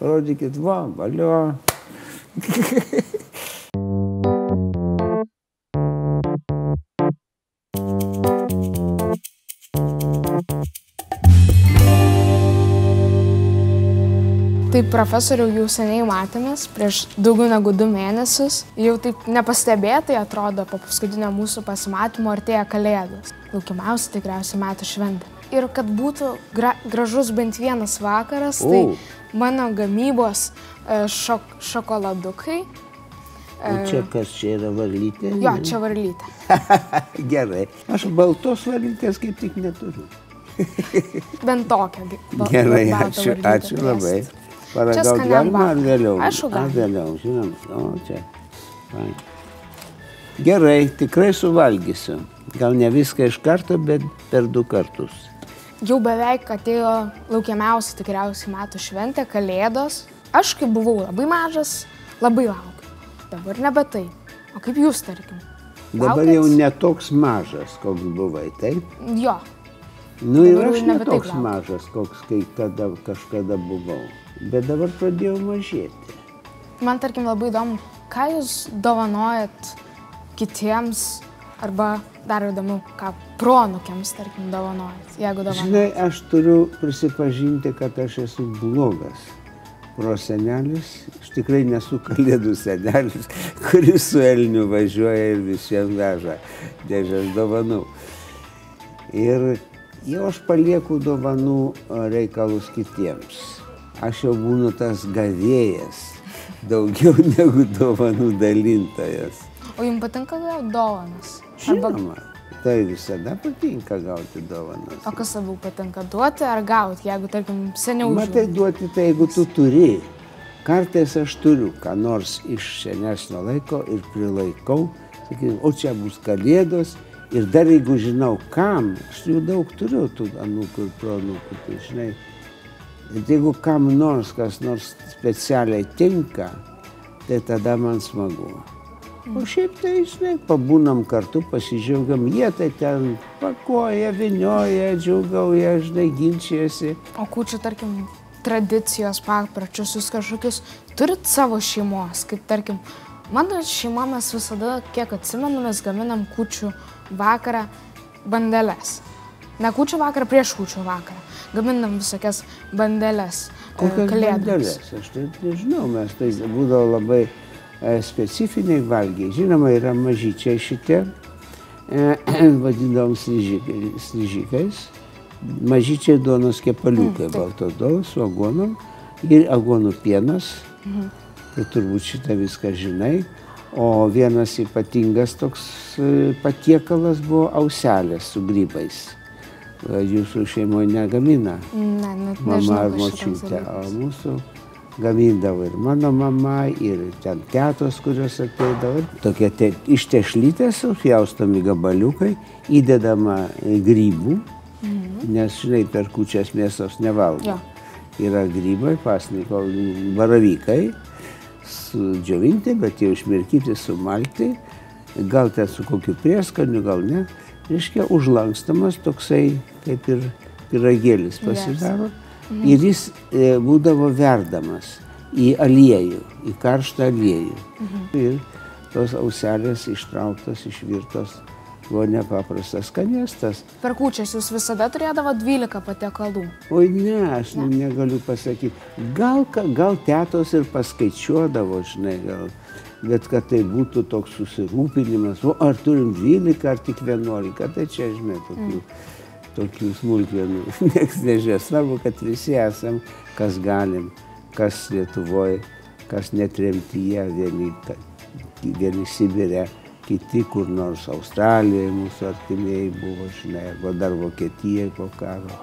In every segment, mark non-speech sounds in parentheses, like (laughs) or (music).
parodykit, va, valio. Tai profesoriau jau seniai matėmės, prieš daugiau negu du mėnesius. Jau taip nepastebėtai atrodo, po paskutinio mūsų pasimatymo artėja kalėdos. Laukiamiausia tikriausiai metų šventė. Ir kad būtų gra gražus bent vienas vakaras, tai O. mano gamybos e, šok šokoladukai. O čia kas čia yra varlytė? Jo, čia varlytė. (laughs) Gerai. Aš baltos varlytės kaip tik neturiu. (laughs) Bent ba- Gerai, ačiū, ačiū labai. Paragauti galima ar vėliau? Aišku, Ar galima. vėliau, žinom. O, čia. Fain. Gerai, tikrai suvalgysiu. Gal ne viską iš karto, bet per du kartus. Jau beveik atėjo laukiamiausia tikriausiai metų šventė, kalėdos. Aš, kai buvau labai mažas, labai laukiu. Dabar nebe tai. O kaip jūs, tarkim? Dabar Laukiat? jau netoks mažas, koks buvai, taip? Jo, Nu ir Dabar aš netoks mažas, koks kai kada, kažkada buvau. Bet dabar pradėjau mažėti. man tarkim labai įdomu, ką jūs dovanojat kitiems, arba dar įdomu, ką pronukiams, tarkim, dovanojat, jeigu dovanojat. Žinai, aš turiu prisipažinti, kad aš esu blogas prosenelis. Aš tikrai nesu kalėdų senelis, (laughs) kuris su elniu važiuoja ir visiems veža dėžės dovanų. Ir jau aš palieku dovanų reikalus kitiems. Aš jau būnu tas gavėjas, daugiau (laughs) negu dovanų dalintojas. O jums patinka gauti dovanas? Arba, Žinoma, tai visada patinka gauti dovanas. o kas labiau patinka duoti ar gauti, jeigu, tarkim, seniau Matai, žiūri? duoti tai, jeigu tu turi. Kartais aš turiu ką nors iš senesnio laiko ir prilaikau, sakykime, o čia bus kalėdos ir dar jeigu žinau kam, aš jų daug turiu tų anūkų ir pronūkų, tai žinai. Ir jeigu kam nors kas nors specialiai tinka, tai tada man smagu. O šiaip tai, žinai, pabūnam kartu, pasidžiaugiam, jie tai ten pakoja, vinioja, džiaugauja, žinai, ginčiasi. O kučių, tarkim, tradicijos, papročius, jūs kažkokius turit savo šeimos, kaip tarkim, mano šeima mes visada, kiek atsimenu, mes gaminam kučių vakarą bandeles. Ne kučių vakarą, prieš kučių vakarą. Gaminam visokias bandeles. e, Kokios kalėdoms. bandelės? Aš tai nežinau, mes tai būdavo labai specifiniai valgiai. Žinoma, yra mažyčiai šitie, e, (clears throat) vadindavom slyžikai- slyžikais. Mažyčiai duonos kepaliukai, Mm, baltos duonos su agonom ir agonų pienas. Mhm. Tai turbūt šitą viską žinai. O vienas ypatingas toks e, patiekalas buvo auselės su grybais. E, Jūsų šeimoje negamina Ne, net mama ar močiutė, o mūsų gamindavo ir mano mama, ir ten tėtos, kurios ateidavo. Tokie te, iš tešlytės pjaustomi gabaliukai, įdedama e, grybų, nes, žinai, per kučias mėsos nevalgo. Jo. Yra grybai, pasniko baravykai, sudžiovinti, bet jau išmirkyti, sumalti, gal ten su kokiu prieskoniu, gal ne. Reiškia, užlankstamas toksai kaip ir piragėlis pasidaro. Ir jis e, būdavo verdamas į aliejų, į karštą aliejų. Ir tos auselės ištrauktos, išvirtos, buvo nepaprastas skanėstas. Per kučias jūs visada turėdavo 12 patiekalų. Oi ne, aš ne. negaliu pasakyti. Gal, gal tėtos ir paskaičiuodavo, žinai, gal. Bet kad tai būtų toks susirūpinimas, o ar turim 12 ar tik 11, tai čia, žinai, tokių, mm. Tokių smulkmenų. (laughs) Niekas nežino, svarbu, kad visi esam, kas galim, kas Lietuvoje, kas netremtyje, vieni, vieni Sibirė, kiti kur nors Australijoje, mūsų artimieji buvo, žinai, arba dar Vokietijoje po karo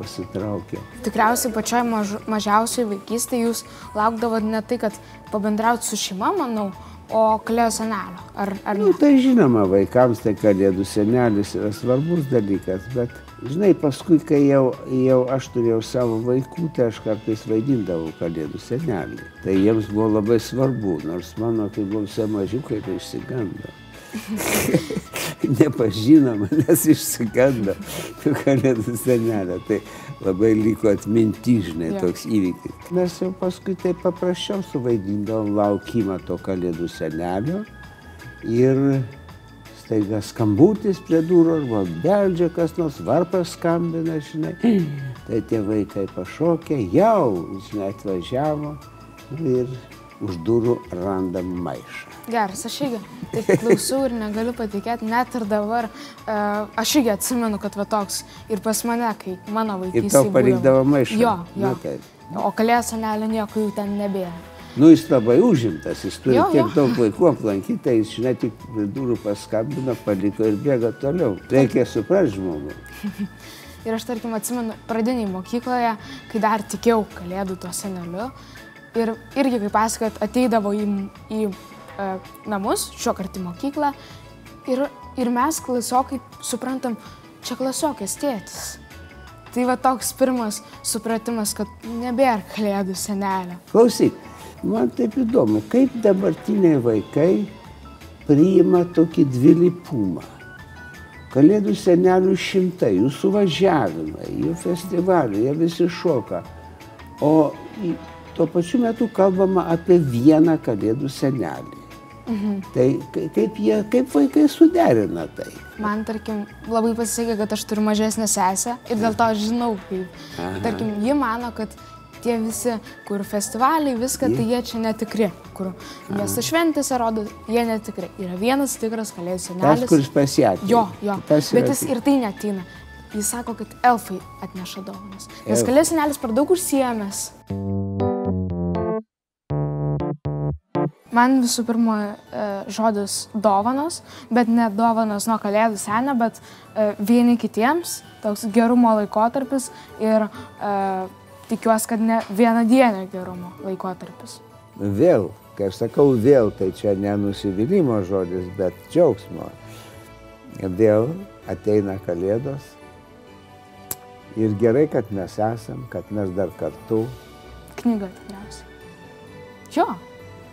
pasitraukė. Tikriausiai pačioj maž, mažiausiai vaikystėje jūs laukdavot ne tai, kad pabendrauti su šeima, manau, o kalėjo senelio. Ar, ar Nu, ne? tai žinoma, vaikams tai kalėdų senelis yra svarbus dalykas, bet, žinai, paskui, kai jau, jau aš turėjau savo vaikų, tai aš kartais vaidindavau kalėdų senelį. Tai jiems buvo labai svarbu, nors mano, kai buvo visai mažiukai, tai išsigando. (laughs) Nepažino manęs išsigando kalėdų senelio. Tai labai liko atminti, žinai, Jo. toks įvykis. Mes jau paskui taip paprasčiau suvaidindavom laukimą to kalėdų senelio. Ir staiga skambutis prie durų, arba beldžia kas nors, varpas skambina, žinai. (clears throat) Tai tie vaikai pašokė, jau, žinai, atvažiavo ir už durų randam maišą. Geras, aš irgi taip klausau ir negaliu patikėti, net ir dabar uh, aš irgi atsimenu, kad va toks ir pas mane, kai mano vaikai. Ir tau palikdavo maišą. Jo, jo. Na, taip. O kalėjo senelio nieko jau ten nebėra. Nu, jis labai užimtas, jis turi Jo, tiek jo. daug vaikų aplankyti, tai jis, žinai, tik durų paskambino, paliko ir bėga toliau. Reikia suprasti žmogų. (laughs) Ir aš, tarkim, atsimenu pradiniai mokykloje, kai dar tikėjau kalėdų tuo seneliu. Ir irgi, kaip pasakot, ateidavo į, į namus, šio kartą į mokyklą. Ir, ir mes, klasiokai, suprantam, čia klasiokės tėtis. Tai va toks pirmas supratimas, kad nebėra kalėdų senelio. Klausyk, man taip įdomu, kaip dabartiniai vaikai priima tokį dvilypumą. Kalėdų senelių šimtai, jų suvažiavimai, jų festivaliai, jie visi šoka. O tuo pačiu metu kalbama apie vieną kalėdų senelį. Mhm. Tai kai- kaip, jie, kaip vaikai suderina tai? Man, tarkim, labai pasisekė, kad aš turiu mažesnę sesę ir dėl to aš žinau, kaip. Aha. Tarkim, ji mano, kad tie visi, kur festivaliai, viską, tai jie čia netikri. Kur miesto šventėse rodo, jie netikri. Yra vienas tikras kalėdų Tas, senelis. kuris pasiekė. Jo, jo. Tas Bet jis ir tai netina. Jis sako, kad elfai atneša dovanas. Nes kalėdų senelis per daug užsiemęs. Man visų pirma e, žodis dovanos, bet ne dovanos nuo kalėdų senio, bet e, vieni kitiems, toks gerumo laikotarpis ir e, tikiuosi, kad ne vienadienio gerumo laikotarpis. Vėl, kai aš sakau vėl, tai čia ne nusivylimmo žodis, bet džiaugsmo. Vėl ateina kalėdos. Ir gerai, kad mes esam, kad mes dar kartu. Knyga tikriausiai. Jo,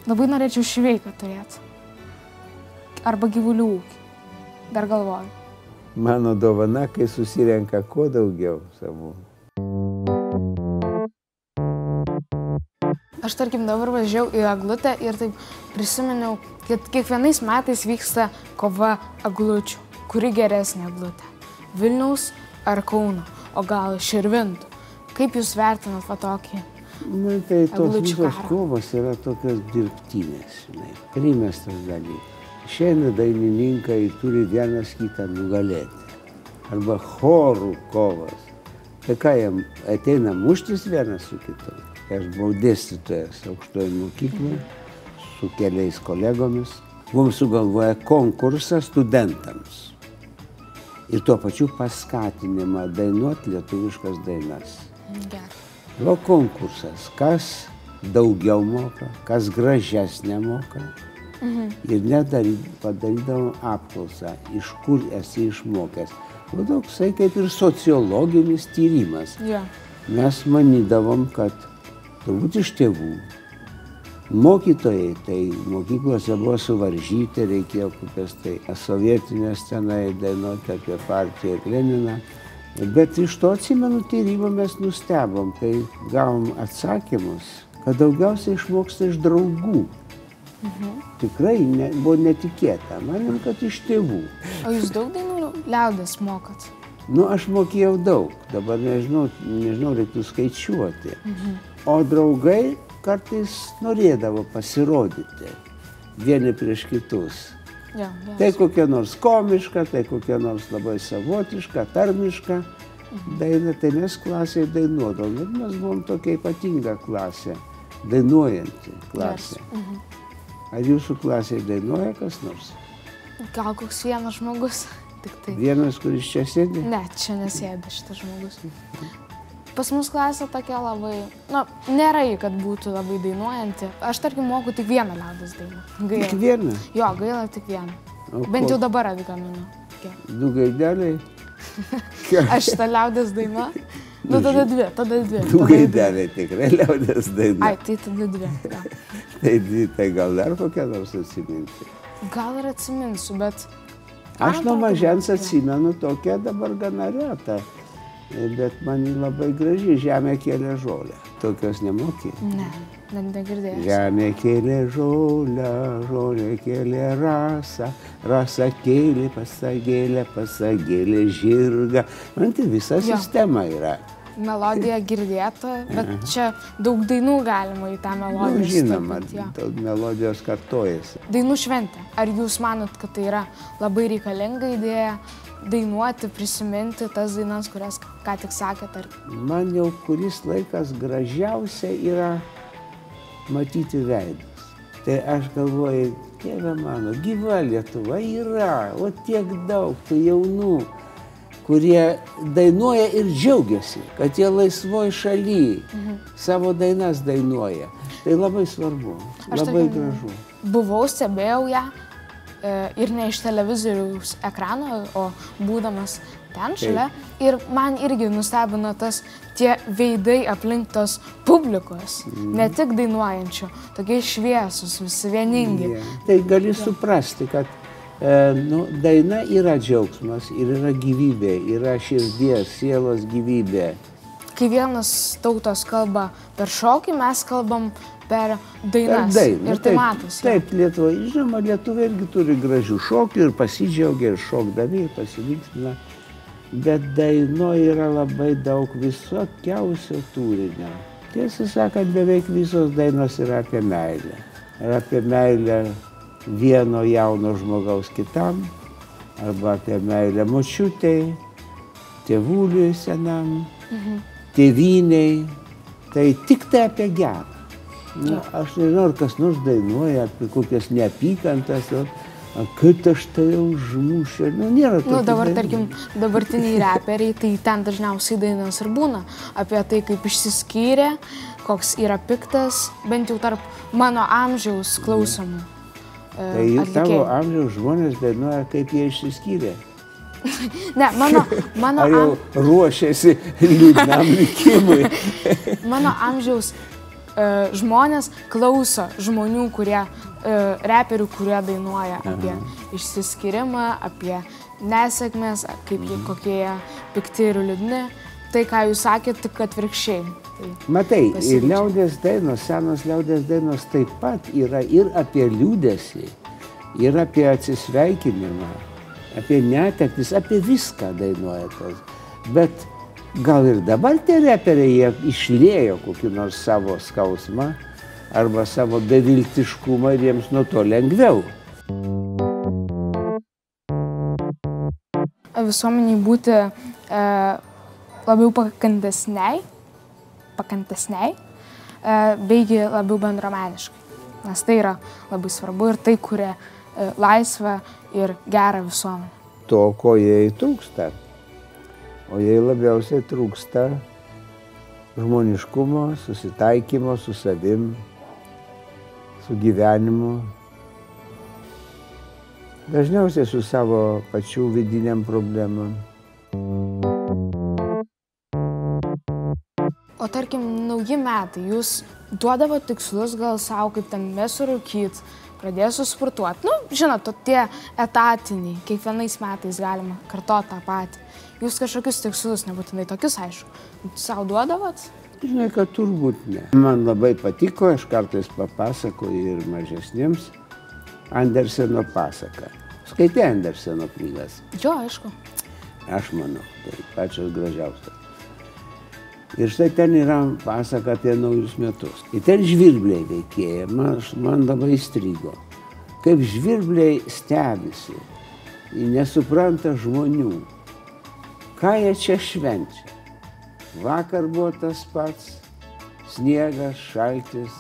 labai norėčiau šveiką turėti. Arba gyvulių ūkį. Dar galvoju. Mano dovana, kai susirenka kuo daugiau savų. Aš tarkim dabar važiavau į Aglutę ir taip prisiminiau, kad kiekvienais metais vyksta kova aglučių. Kuri geresnė Aglutė? Vilniaus ar Kauno? O gal Širvintų? Kaip jūs vertinat va tokį? Na, tai tos visos kovos yra tokios dirbtinės, žinai, primestas dalykas. Šiandien dainininkai turi vienas kitą nugalėti. Arba chorų kovos. Tai ką jam ateina muštis vienas su kitu. Aš buvau dėstytojas aukštoje mokykloje su keliais kolegomis. Buvom sugalvoję konkursą studentams. Ir tuo pačiu paskatinimą dainuoti lietuviškas dainas. Gerai. Buvo konkursas, kas daugiau moka, kas gražesnė moka. Mhm. Ir net dary- padarydavom apklausą, iš kur esi išmokęs. Nu, toksai kaip ir sociologinis tyrimas. Jo. Mes manydavom, kad turbūt iš tėvų. Mokytojai, tai mokyklose buvo suvaržyti, reikėjo kokias tai sovietinės tenai dainuoti apie partiją ir Leniną. Bet iš to atsimenu tyrimą mes nustebom, kai gavom atsakymus, kad daugiausiai išmoksta iš draugų. Tikrai ne, buvo netikėta, manim, kad iš tėvų. O jūs daug dainų liaudės mokat? Nu, aš mokėjau daug, dabar nežinau, nežinau reiktų skaičiuoti. O draugai kartais norėdavo pasirodyti vieni prieš kitus. Jo, jo. Tai kokia nors komiška, tai kokia nors labai savotiška, tarmiška daina, tai mes klasėje dainuodavom. Ir mes buvom tokia ypatinga klasė, dainuojanti klasė. Ar jūsų klasėje dainuoja kas nors? Gal koks vienas žmogus? Tik tai. Vienas, kuris čia sėdi? Ne, čia nesėda šitas žmogus. Pas mus klasė tokia labai, na, nėra ji, kad būtų labai dainuojanti. Aš tarkim moku tik vieną liaudės dainą. Tik Gaila. vieną. Jo, gaila tik vieną. O Bent ko- jau dabar atgaminu. Ge- Du gaideliai. (laughs) Aš tą liaudės dainą. (laughs) Nu, tada dvi, tada dvi. Du gaideliai tikrai liaudės daina. Ai, tai tada dvi. jo. (laughs) Tai, dvi, tai gal dar kokią nors atsiminti. gal ir atsiminsiu, bet... Aš nuo mažens atsimenu tokią dabar gana retą, bet man labai graži, žemė kėlė žolę. Tokios nemokė. Ne, net negirdėjau. Žemė kėlė žolę, žolė kėlė rasą, rasa kėlė pasagėlę, pasagėlė žirgą. Man tai visa Jo. sistema yra. Melodija girdėta, bet čia daug dainų galima į tą Nu, melodiją. žinoma, sutaupyt, jo. tos melodijos kartojasi. Dainų šventė. Ar jūs manot, kad tai yra labai reikalinga idėja dainuoti, prisiminti tas dainas, kurias ką tik sakėt? Ar... Man jau kuris laikas gražiausia yra matyti veidus. Tai aš galvoju, Dieve mano, gyva Lietuva yra, o tiek daug tų jaunų, kurie dainuoja ir džiaugiasi, kad jie laisvoj šaly Mhm. savo dainas dainuoja. Tai labai svarbu, Aš labai tarkim, gražu. Buvau, stebėjau ją e, ir ne iš televizoriaus ekrano, o būdamas ten šalia. Ir man irgi nustebino tas tie veidai aplink tos publikos, ne tik dainuojančių, tokie šviesus, visi vieningi. Yeah. Tai gali suprasti, kad e, nu, daina yra džiaugsmas ir yra gyvybė, yra širdies, sielos gyvybė. Kai vienas tautos kalba per šokį, mes kalbam per Per dainas. dainą. Ir tai matosi. Taip, Lietuva, žinoma, Lietuva irgi turi gražių šokių ir pasidžiaugia ir šokdami, ir pasilinksmina. Bet daino yra labai daug visokiausio turinio. Tiesą sakant, beveik visos dainos yra apie meilę. Ir apie meilę vieno jauno žmogaus kitam, arba apie meilę močiutei, tėvuliui senam, tėviniai. Tai tik tai apie gerą. Na, aš nežinau, ar kas nors dainuoja apie kokias neapykantas, o a, kad aš tai užmušiu. Nu, nėra Nu, tokių dabar, dainų. tarkim, dabartiniai reperiai, tai ten dažniausiai dainos ir būna apie tai, kaip išsiskyrė, koks yra piktas, bent jau tarp mano amžiaus klausimų. e, Tai jų tavo amžiaus žmonės dainuoja, kaip jie išsiskyrė. (laughs) Ne, mano, mano, Ar jau am, ruošiasi liūdnam likimui? (laughs) mano amžiaus e, žmonės klauso žmonių, kurie, e, reperių, kurie dainuoja apie išsiskyrimą, apie nesėkmės, kaip jie kokie jie pikti ir liūdni. Tai, ką jūs sakėte, tik atvirkščiai. Tai, Matai, ir liaudės dainos, senos liaudės dainos taip pat yra ir apie liūdėsį, ir apie atsisveikinimą, apie netektis, apie viską dainuoja tas. Bet gal ir dabar tie reperiai jie išlėjo kokį nors savo skausmą arba savo beviltiškumą ir jiems nuo to lengviau. visuomeniai būti e, labiau pakantesniai, pakantesniai e, beigi labiau bendromeniškai. Nes tai yra labai svarbu ir tai kuria e, laisvę ir gerą visuomenę. To, ko jai trūksta. O jai labiausiai trūksta žmoniškumo, susitaikymo su savim, su gyvenimu. Dažniausiai su savo pačių vidiniam problemam. O tarkim, nauji metai, jūs duodavo tikslus gal savo, kaip ten mėsų rūkyt, pradėsiu sportuoti. Nu, žinot, tie etatiniai, kiekvienais metais galima kartoti tą patį. Jūs kažkokius tikslus, nebūtinai tokius, aišku, savo duodavot? Žinai, kad turbūt ne. Man labai patiko, aš kartais papasakoju ir mažesniems Anderseno pasaką. Skaitai Anderseno knygas. Jo, aišku. Aš manau, tai pačios gražiausios. Ir štai ten yra pasaka apie naujus metus. Ir ten žvirbliai veikėja, man, man labai įstrigo. Kaip žvirbliai stebisi, nesupranta žmonių. Ką jie čia švenčia? Vakar buvo tas pats, sniegas, šaltis,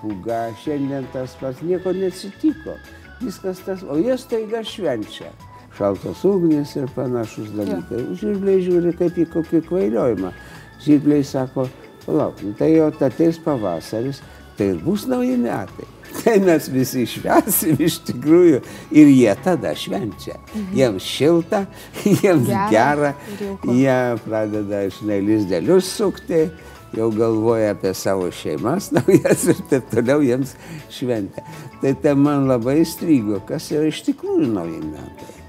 pūga, šiandien tas pats, nieko neatsitiko. Viskas tas, o jie staiga švenčia. Šaltos ugnis ir panašus dalykai. Žirbliai žiūri kaip į kokį kvailiojimą. Žirbliai sako, palauk, nu tai jau ateis pavasaris, tai ir bus nauji metai. (laughs) Tai mes visi švesim iš tikrųjų ir jie tada švenčia. Jiems šilta, (laughs) jiems Gera gera, jie pradeda, žinai, lizdelius sukti, jau galvoja apie savo šeimas (laughs) naujas ir taip toliau jiems šventė. Tai tai man labai įstrigo, kas yra iš tikrųjų nauji metai.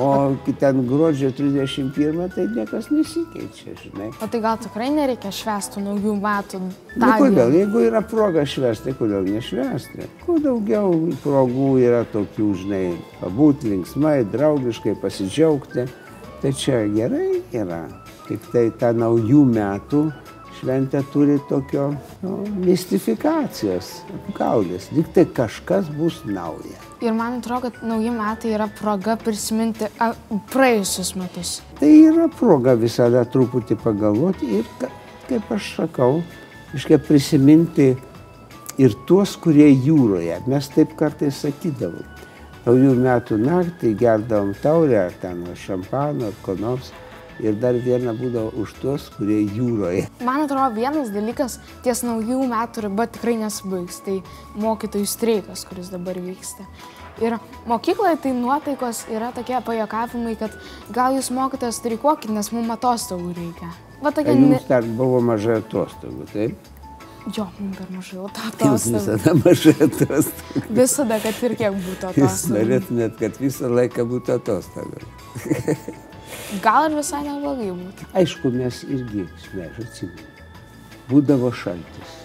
O ten gruodžio 31 tai niekas nesikeičia, žinai. O tai gal tikrai nereikia švestų naujų metų? Na, nu, kodėl? Jeigu yra proga švesti, kodėl nešvesti? Kuo daugiau progų yra tokių, žinai, pabūti linksmai, draugiškai, pasidžiaugti, tai čia gerai yra. Tik tai ta naujų metų šventė turi tokio nu, mistifikacijos, apgaulės. Lyg tai kažkas bus nauja. Ir man atrodo, kad nauji metai yra proga prisiminti a, praėjusius metus. Tai yra proga visada truputį pagalvoti ir, kaip aš sakau, iškai prisiminti ir tuos, kurie jūroje. Mes taip kartais sakydavom. Naujų metų naktį gerdavom taurę ar ten šampano ar ko nors ir dar viena būdavo už tuos, kurie jūroje. Man atrodo, vienas dalykas ties naujų metų riba tikrai nesibaigs. Tai mokytojų streikas, kuris dabar vyksta. Ir mokykloje tai nuotaikos yra tokie pajokavimai, kad gal jūs mokytojas streikuokit, nes mums atostogų reikia. Va tokia... Jums dar buvo mažai atostogų, taip? Jo, mums per mažai (laughs) atostogų. Jums visada mažai atostogų. Visada, kad ir kiek būtų atostogų. Jūs norėtumėt, kad visą laiką būtų atostogų. (laughs) Gal ir visai neblogai būtų. Aišku, mes irgi, aš atsimenu, būdavo šaltis.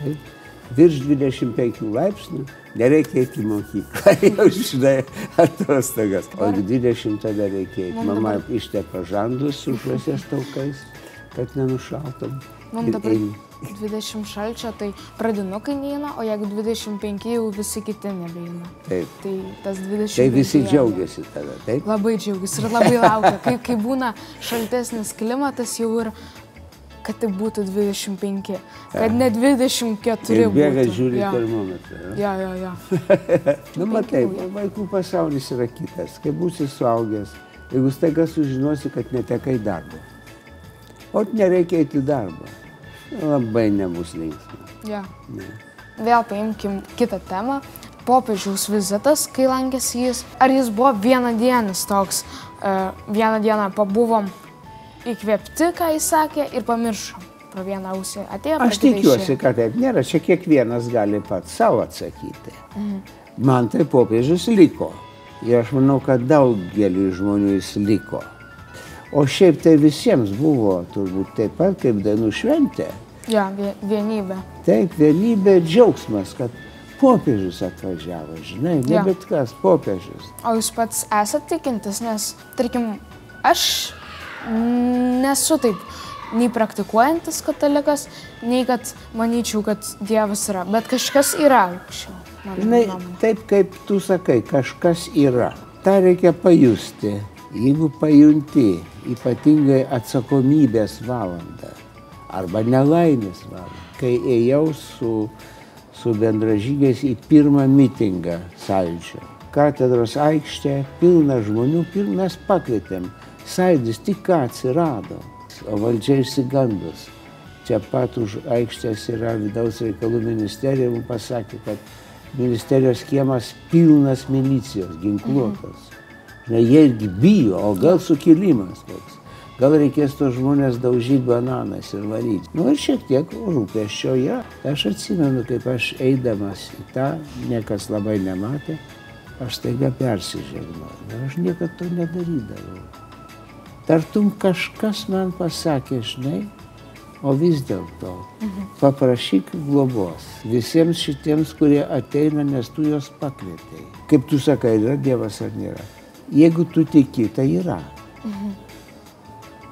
Taip? Virš 25 laipsnių nereikia eiti į mokyklą, (laughs) jau žinai, atostogas. O 20 tada reikia eiti. Mama ištepa žandus su šviesiais taukais, kad nenušaltum. Mums dabar eini. 20 šalčio, tai pradinukai neina, o jeigu 25 jau visi kiti nebeina. Taip. Tai tas 20. Tai visi džiaugiasi tada, taip? Labai džiaugiasi ir labai laukia. Kai, kai būna šaltesnis klimatas, jau ir kad tik būtų 25, kad ne 24 ir bėga būtų. žiūri ja. termometrą. Ja, ja, ja. nu, matai, vaikų pasaulis yra kitas. Kai būsi suaugęs, jeigu staiga sužinosi, kad netekai darbo. O nereikia eiti darbą labai nebus linksma. Ja. Ne. Vėl paimkim kitą temą. Popiežiaus vizitas, kai lankėsi jis, ar jis buvo vienadienis toks, uh, vieną dieną pabuvom įkvėpti, ką jis sakė, ir pamiršom. Pro vieną ausį atėjo. Aš tikiuosi, kad taip nėra, čia kiekvienas gali pats savo atsakyti. Mhm. Man tai popiežius liko. Ir aš manau, kad daugeliu žmonių jis liko. O šiaip tai visiems buvo turbūt taip pat kaip dainų šventė. Ja, vienybė. Taip, vienybė ir džiaugsmas, kad popiežius atvažiavo, žinai, ne ja. bet kas, popiežius. O jūs pats esate tikintis, nes, tarkim, aš nesu taip nei praktikuojantis katalikas, nei kad manyčiau, kad Dievas yra, bet kažkas yra aukščiau. Žinai, taip kaip tu sakai, kažkas yra. Ta reikia pajusti. Jeigu pajunti ypatingai atsakomybės valandą, arba nelaimės valandą. Kai ėjau su, su bendražygiais į pirmą mitingą sąjūdžio. Katedros aikštė, pilna žmonių, mes pakvietėm. Sąjūdis tik ką atsirado, o valdžia išsigandus. Čia pat už aikštės yra vidaus reikalų ministerija, mums pasakė, kad ministerijos kiemas pilnas milicijos, ginkluotos. Mhm. Jie irgi bijo, o gal sukilimas toks. Gal reikės tos žmonės daužyti bananais ir varyti. Nu ir šiek tiek rūpeščio yra. Aš atsimenu, kaip aš eidamas į tą, niekas labai nematė, aš taiga persižegnau. Ir aš niekada to nedarydavau. Tartum kažkas man pasakė, žinai, o vis dėlto paprašyk globos visiems šitiems, kurie ateina, nes tu juos pakvietei. Kaip tu sakai, yra Dievas ar nėra. Jeigu tu tiki, tai yra. Mhm.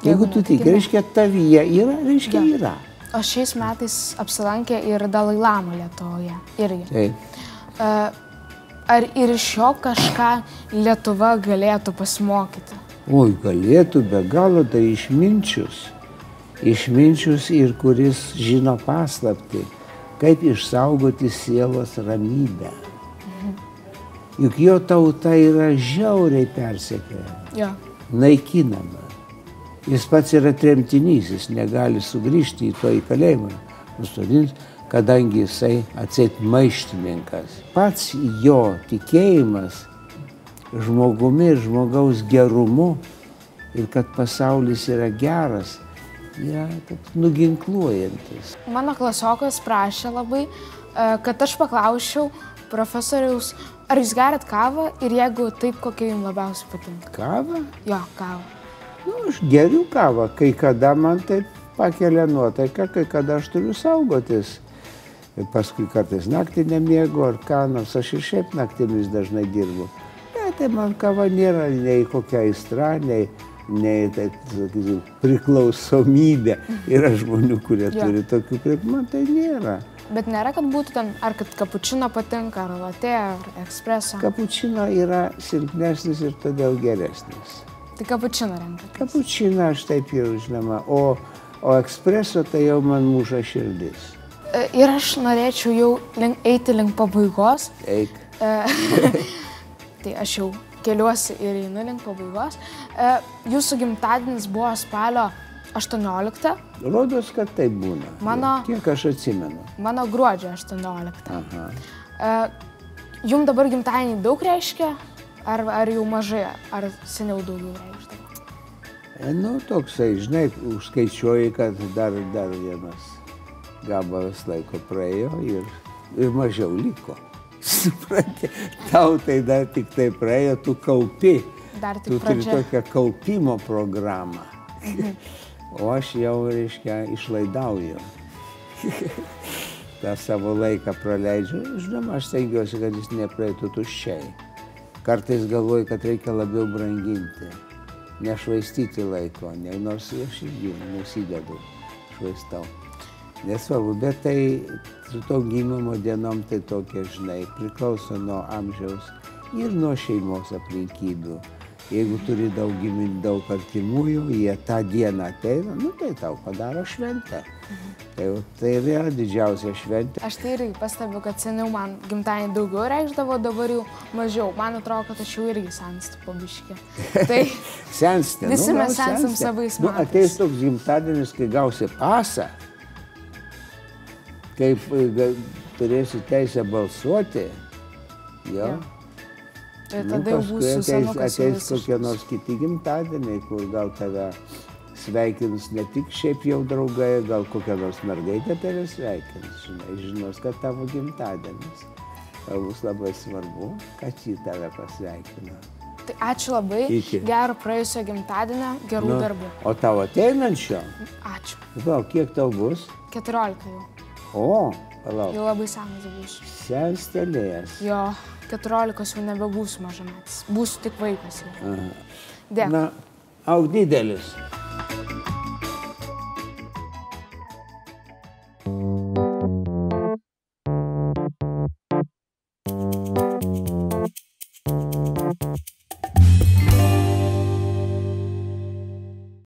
Jeigu tu tiki, reiškia, tavyje yra, reiškia, ja. yra. O šiais metais apsilankė ir Dalai Lama Lietuvoje. Irgi. Taip. Ar ir iš jo kažką Lietuva galėtų pasimokyti? Oi, galėtų be galo, tai išminčius. Išminčius ir kuris žino paslapti, kaip išsaugoti sielos ramybę. Juk jo tauta yra žiauriai persekiojama, ja. naikinama. Jis pats yra tremtinys, jis negali sugrįžti į to į kalėjimą, nusodins, kadangi jisai atseit maištininkas. Pats jo tikėjimas žmogumi ir žmogaus gerumu ir kad pasaulis yra geras, yra toks nuginkluojantis. Mano klasiokas prašė labai, e, kad aš paklausčiau profesoriaus, ar jūs gerat kavą ir jeigu taip, kokia jums labiausiai patinka. Kava? Jo, kavą. Nu, aš geriu kavą, kai kada man taip pakelia nuotaiką, kai kada aš turiu saugotis. Ir paskui kartais naktį nemiegu ar ką, nors aš ir šiaip naktimis dažnai dirbu. Ne, tai man kava nėra nei kokia aistra, nei, nei tai, sakysim, priklausomybė. Yra žmonių, kurie Jo. turi tokių, kaip man tai nėra. Bet nėra, kad būtų ten, ar kad kapučino patinka, ar latė, ar espreso. Kapučino yra silpnesnis ir todėl geresnis. Tai kapučino renkat. Kapučiną aš taip jau žinoma, o, o ekspreso tai jau man muša širdis. E, Ir aš norėčiau jau link, eiti link pabaigos. Eik. E, (laughs) tai aš jau keliuosi ir einu link pabaigos. E, Jūsų gimtadienis buvo spalio 18, Rodos, kad tai būna. Mano- Kiek aš atsimenu. mano gruodžio 18. Aha. E, Jums dabar gimtadienį daug reiškia, ar, ar jau mažai, ar seniau daugiau reikšdavo? E, nu, toksai, žinai, užskaičiuoji, kad dar, dar vienas gabalas laiko praėjo ir, ir mažiau liko. (laughs) Supranti, tau tai dar tik tai praėjo, tu kaupi. Dar Tu tik turi pradžia. tokią kaupimo programą. (laughs) O aš jau, reiškia, išlaidauju. (laughs) tą savo laiką praleidžiu. Žinoma, aš stengiuosi, kad jis nepraeitų tuščiai. Kartais galvoju, kad reikia labiau branginti, nešvaistyti laiko, ne, nors aš irgi nesidedu, švaistau. Nesvarbu, bet tai su to gimimo dienom tai tokie, žinai, priklauso nuo amžiaus ir nuo šeimos aplinkybių. Jeigu turi daug giminių, daug artimųjų, jie tą dieną ateina, nu tai tau padaro šventę. Tai, jau- tai ir yra didžiausia šventė. Aš tai irgi pastebiu, kad seniau man gimtadienį daugiau reikšdavo, dabar jau mažiau. Man atrodo, kad aš jau irgi senstu pabiškį. (laughs) Tai Sensti. Visi nu, mes senstam savais Nu, metais. ateis toks gimtadienis, kai gausi pasą, kaip e, turėsi teisę balsuoti. Jo. Jo. Tai Nu, paskui ateis, ateis kokie nors kiti gimtadieniai, kur gal tave sveikins ne tik šiaip jau draugai, gal kokia nors mergaitė tave sveikins, žinai, žinos, kad tavo gimtadienis. Tau bus labai svarbu, kad ji tave pasveikina. Tai ačiū labai. Iki. Gero praėjusio gimtadienio, gerų Nu, darbų. O tavo ateinančio, Ačiū. gal kiek tau bus? 14 jau. O, palauk, Jau labai senas būsiu. senstelėjęs. Jo, 14 jau nebebūsiu mažametis. Būsiu tik vaikas. Dėkui. Na, auk didelis.